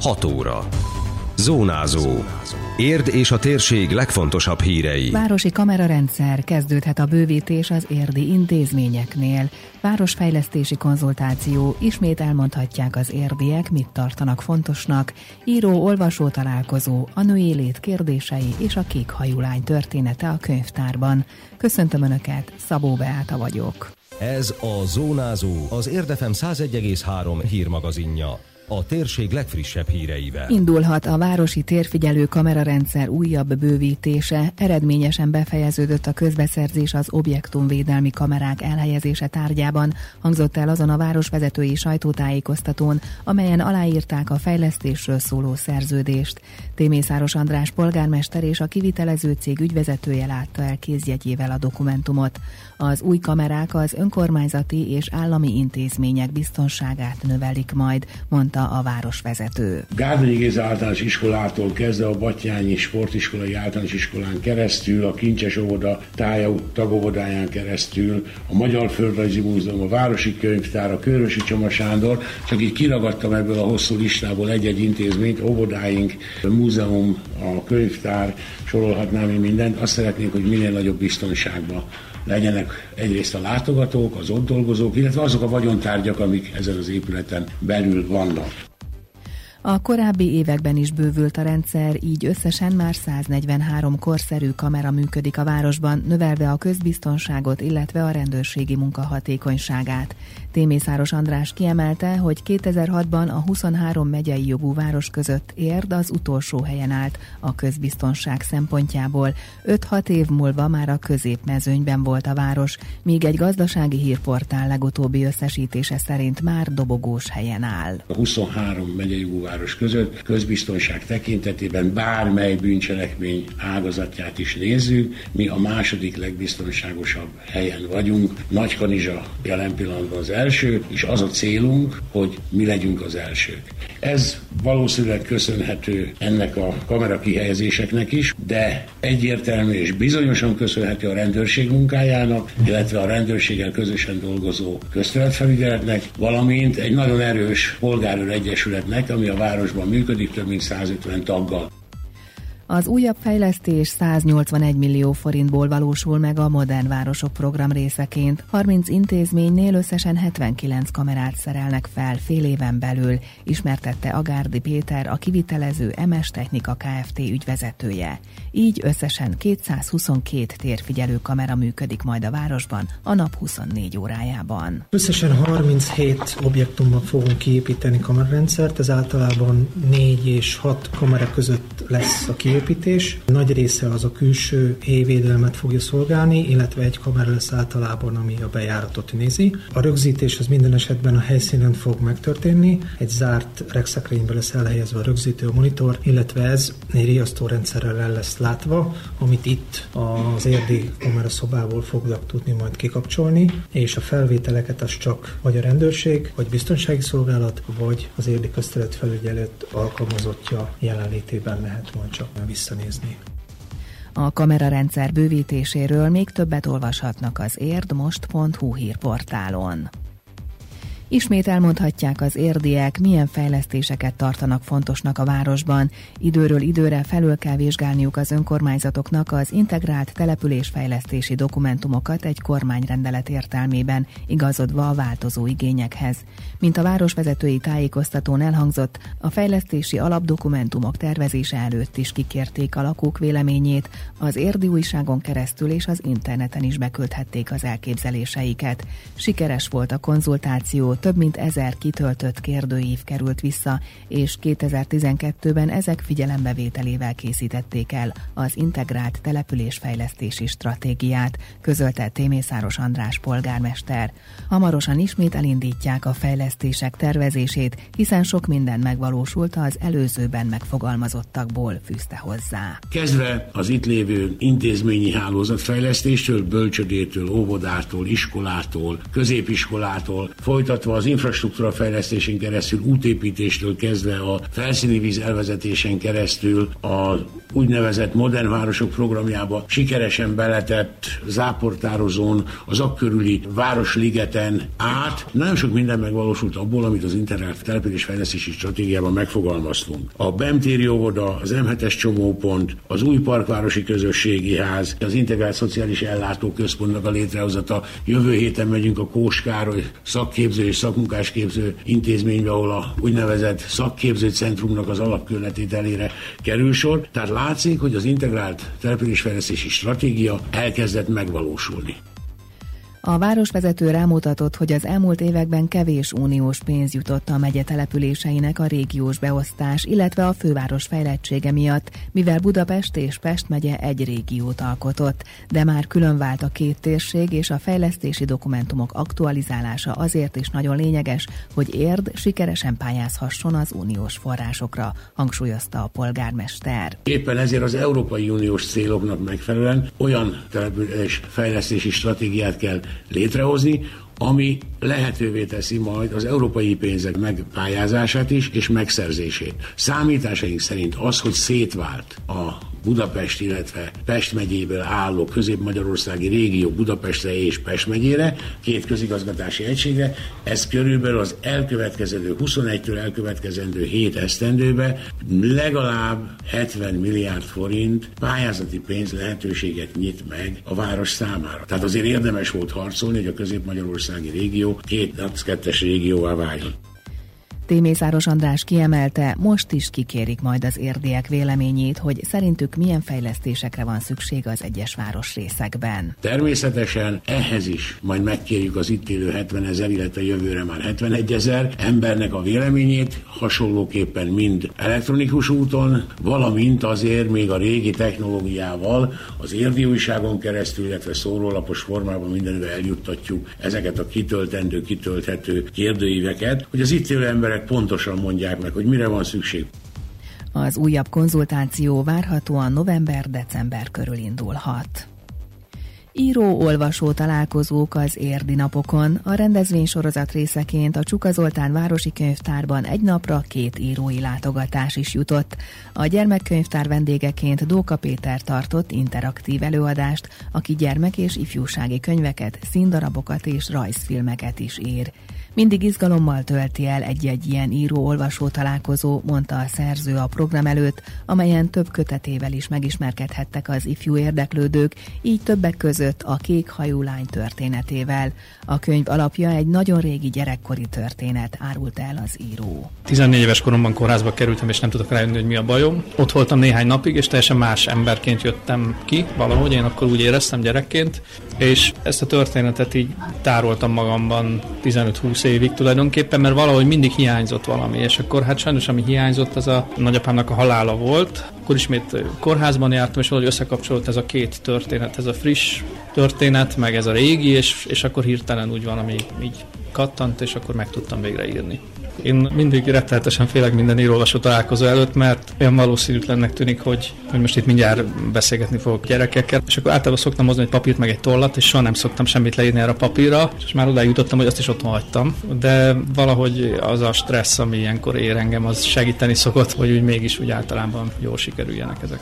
6 óra. Zónázó. Érd és a térség legfontosabb hírei. Városi kamerarendszer kezdődhet a bővítés az érdi intézményeknél. Városfejlesztési konzultáció, ismét elmondhatják az érdiek, mit tartanak fontosnak. Író-olvasó találkozó, a női lét kérdései és a kék hajulány története a könyvtárban. Köszöntöm Önöket, Szabó Beáta vagyok. Ez a Zónázó, az Érdefem 101,3 hírmagazinja a térség legfrissebb híreivel. Indulhat a városi térfigyelő kamerarendszer újabb bővítése, eredményesen befejeződött a közbeszerzés az objektumvédelmi kamerák elhelyezése tárgyában, hangzott el azon a városvezetői sajtótájékoztatón, amelyen aláírták a fejlesztésről szóló szerződést. Témészáros András polgármester és a kivitelező cég ügyvezetője látta el kézjegyével a dokumentumot. Az új kamerák az önkormányzati és állami intézmények biztonságát növelik majd, mondta mondta a városvezető. Gárdonyi Géza általános iskolától kezdve a Batyányi Sportiskolai Általános Iskolán keresztül, a Kincses óvoda tája tagóvodáján keresztül, a Magyar Földrajzi Múzeum, a Városi Könyvtár, a Körösi Csoma Sándor, csak így kiragadtam ebből a hosszú listából egy-egy intézményt, óvodáink, a múzeum, a könyvtár, sorolhatnám én mindent. Azt szeretnénk, hogy minél nagyobb biztonságban legyenek egyrészt a látogatók, az ott dolgozók, illetve azok a vagyontárgyak, amik ezen az épületen belül vannak. A korábbi években is bővült a rendszer, így összesen már 143 korszerű kamera működik a városban, növelve a közbiztonságot, illetve a rendőrségi munka hatékonyságát. Témészáros András kiemelte, hogy 2006-ban a 23 megyei jogú város között érd az utolsó helyen állt a közbiztonság szempontjából. 5-6 év múlva már a középmezőnyben volt a város, míg egy gazdasági hírportál legutóbbi összesítése szerint már dobogós helyen áll. A 23 megyei jogú város között közbiztonság tekintetében bármely bűncselekmény ágazatját is nézzük, mi a második legbiztonságosabb helyen vagyunk. Nagykanizsa jelen pillanatban az első, és az a célunk, hogy mi legyünk az elsők. Ez valószínűleg köszönhető ennek a kamera kihelyezéseknek is, de egyértelmű és bizonyosan köszönhető a rendőrség munkájának, illetve a rendőrséggel közösen dolgozó közterületfelügyeletnek, valamint egy nagyon erős polgárőr egyesületnek, ami a városban működik, több mint 150 taggal. Az újabb fejlesztés 181 millió forintból valósul meg a Modern Városok program részeként. 30 intézménynél összesen 79 kamerát szerelnek fel fél éven belül, ismertette Agárdi Péter, a kivitelező MS Technika Kft. ügyvezetője. Így összesen 222 térfigyelő kamera működik majd a városban a nap 24 órájában. Összesen 37 objektumban fogunk kiépíteni kamerarendszert, ez általában 4 és 6 kamera között lesz a kiépítés építés. Nagy része az a külső hévédelmet fogja szolgálni, illetve egy kamera lesz általában, ami a bejáratot nézi. A rögzítés az minden esetben a helyszínen fog megtörténni. Egy zárt regszekrénybe lesz elhelyezve a rögzítő monitor, illetve ez egy riasztórendszerrel el lesz látva, amit itt az érdi kamera szobából fognak tudni majd kikapcsolni, és a felvételeket az csak vagy a rendőrség, vagy biztonsági szolgálat, vagy az érdi köztelet felügyelet alkalmazottja jelenlétében lehet majd csak visszanézni. A kamerarendszer bővítéséről még többet olvashatnak az érdmost.hu hírportálon. Ismét elmondhatják az érdiek, milyen fejlesztéseket tartanak fontosnak a városban. Időről időre felül kell vizsgálniuk az önkormányzatoknak az integrált településfejlesztési dokumentumokat egy kormányrendelet értelmében, igazodva a változó igényekhez. Mint a városvezetői tájékoztatón elhangzott, a fejlesztési alapdokumentumok tervezése előtt is kikérték a lakók véleményét, az érdi újságon keresztül és az interneten is beküldhették az elképzeléseiket. Sikeres volt a konzultáció, több mint ezer kitöltött kérdőív került vissza, és 2012-ben ezek figyelembevételével készítették el az integrált településfejlesztési stratégiát, közölte Témészáros András polgármester. Hamarosan ismét elindítják a fejlesztések tervezését, hiszen sok minden megvalósult az előzőben megfogalmazottakból fűzte hozzá. Kezdve az itt lévő intézményi hálózatfejlesztéstől, bölcsödétől, óvodától, iskolától, középiskolától, folytatva illetve az infrastruktúra fejlesztésén keresztül, útépítéstől kezdve a felszíni víz elvezetésen keresztül a úgynevezett modern városok programjába sikeresen beletett záportározón, az akkörüli városligeten át. Nagyon sok minden megvalósult abból, amit az internet településfejlesztési stratégiában megfogalmaztunk. A Bemtéri óvoda, az M7-es csomópont, az új parkvárosi közösségi ház, az integrált szociális ellátóközpontnak a létrehozata. Jövő héten megyünk a Kóskároly szakképző és szakmunkásképző intézménybe, ahol a úgynevezett szakképző centrumnak az alapkörletételére kerül sor. Tehát látszik, hogy az integrált településfejlesztési stratégia elkezdett megvalósulni. A városvezető rámutatott, hogy az elmúlt években kevés uniós pénz jutott a megye településeinek a régiós beosztás, illetve a főváros fejlettsége miatt, mivel Budapest és Pest megye egy régiót alkotott, de már külön vált a két térség, és a fejlesztési dokumentumok aktualizálása azért is nagyon lényeges, hogy érd sikeresen pályázhasson az uniós forrásokra, hangsúlyozta a polgármester. Éppen ezért az Európai Uniós céloknak megfelelően olyan település fejlesztési stratégiát kell létrehozni, ami lehetővé teszi majd az európai pénzek megpályázását is és megszerzését. Számításaink szerint az, hogy szétvált a Budapest, illetve Pest megyéből álló közép-magyarországi régió Budapestre és Pest megyére, két közigazgatási egységre, ez körülbelül az elkövetkezendő 21-től elkövetkezendő 7 esztendőbe legalább 70 milliárd forint pályázati pénz lehetőséget nyit meg a város számára. Tehát azért érdemes volt harcolni, hogy a közép-magyarországi régió két NAC 2 régióvá váljon. Témészáros András kiemelte, most is kikérik majd az érdiek véleményét, hogy szerintük milyen fejlesztésekre van szükség az egyes városrészekben. Természetesen ehhez is majd megkérjük az itt élő 70 ezer, illetve jövőre már 71 ezer embernek a véleményét, hasonlóképpen mind elektronikus úton, valamint azért még a régi technológiával az érdi újságon keresztül, illetve szórólapos formában mindenütt eljuttatjuk ezeket a kitöltendő, kitölthető kérdőíveket, hogy az itt élő emberek emberek pontosan mondják meg, hogy mire van szükség. Az újabb konzultáció várhatóan november-december körül indulhat. Író-olvasó találkozók az érdi napokon. A rendezvénysorozat részeként a Csuka Zoltán Városi Könyvtárban egy napra két írói látogatás is jutott. A gyermekkönyvtár vendégeként Dóka Péter tartott interaktív előadást, aki gyermek és ifjúsági könyveket, színdarabokat és rajzfilmeket is ír. Mindig izgalommal tölti el egy-egy ilyen író-olvasó találkozó, mondta a szerző a program előtt, amelyen több kötetével is megismerkedhettek az ifjú érdeklődők, így többek között a kék hajú lány történetével. A könyv alapja egy nagyon régi gyerekkori történet, árult el az író. 14 éves koromban kórházba kerültem, és nem tudok rájönni, hogy mi a bajom. Ott voltam néhány napig, és teljesen más emberként jöttem ki, valahogy én akkor úgy éreztem gyerekként, és ezt a történetet így tároltam magamban 15-20 évig tulajdonképpen, mert valahogy mindig hiányzott valami, és akkor hát sajnos ami hiányzott, az a nagyapámnak a halála volt. Akkor ismét kórházban jártam, és valahogy összekapcsolódott ez a két történet, ez a friss történet, meg ez a régi, és, és akkor hirtelen úgy valami így kattant, és akkor meg tudtam végre írni. Én mindig rettenetesen félek minden írólvasó találkozó előtt, mert olyan valószínűtlennek tűnik, hogy, hogy most itt mindjárt beszélgetni fogok gyerekekkel, és akkor általában szoktam hozni egy papírt meg egy tollat, és soha nem szoktam semmit leírni erre a papírra, és már odáig jutottam, hogy azt is otthon hagytam. De valahogy az a stressz, ami ilyenkor ér engem, az segíteni szokott, hogy úgy mégis úgy általában jól sikerüljenek ezek.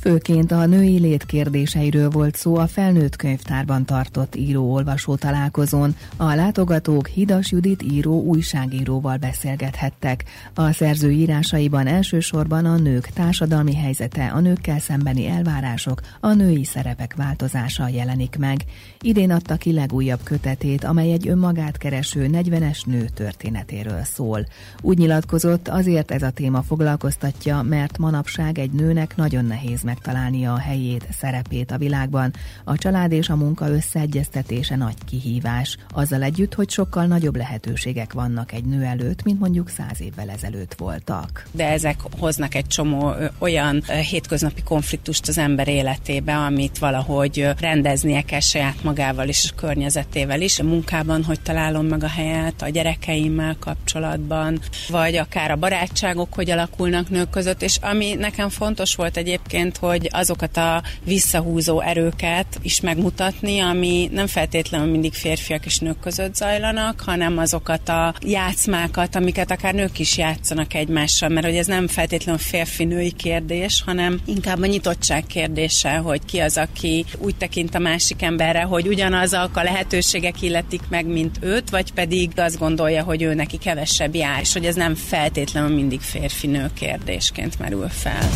Főként a női lét kérdéseiről volt szó a felnőtt könyvtárban tartott író-olvasó találkozón. A látogatók Hidas Judit író újságíróval beszélgethettek. A szerző írásaiban elsősorban a nők társadalmi helyzete, a nőkkel szembeni elvárások, a női szerepek változása jelenik meg. Idén adta ki legújabb kötetét, amely egy önmagát kereső 40-es nő történetéről szól. Úgy nyilatkozott, azért ez a téma foglalkoztatja, mert manapság egy nőnek nagyon nehéz megtalálnia a helyét, szerepét a világban. A család és a munka összeegyeztetése nagy kihívás. Azzal együtt, hogy sokkal nagyobb lehetőségek vannak egy nő előtt, mint mondjuk száz évvel ezelőtt voltak. De ezek hoznak egy csomó olyan hétköznapi konfliktust az ember életébe, amit valahogy rendeznie kell saját magával és a környezetével is. A munkában, hogy találom meg a helyet, a gyerekeimmel kapcsolatban, vagy akár a barátságok, hogy alakulnak nők között, és ami nekem fontos volt egyébként, hogy azokat a visszahúzó erőket is megmutatni, ami nem feltétlenül mindig férfiak és nők között zajlanak, hanem azokat a játszmákat, amiket akár nők is játszanak egymással, mert hogy ez nem feltétlenül férfi-női kérdés, hanem inkább a nyitottság kérdése, hogy ki az, aki úgy tekint a másik emberre, hogy ugyanazok a lehetőségek illetik meg, mint őt, vagy pedig azt gondolja, hogy ő neki kevesebb jár, és hogy ez nem feltétlenül mindig férfi-nő kérdésként merül fel.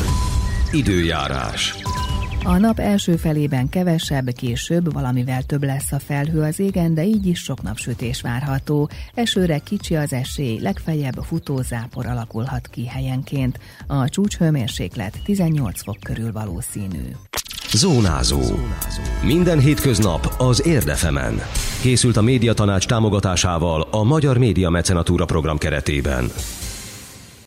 Időjárás. A nap első felében kevesebb, később valamivel több lesz a felhő az égen, de így is sok napsütés várható. Esőre kicsi az esély, legfeljebb futózápor alakulhat ki helyenként. A csúcshőmérséklet 18 fok körül valószínű. Zónázó. Minden hétköznap az Érdefemen. Készült a médiatanács támogatásával a Magyar Média Mecenatúra program keretében.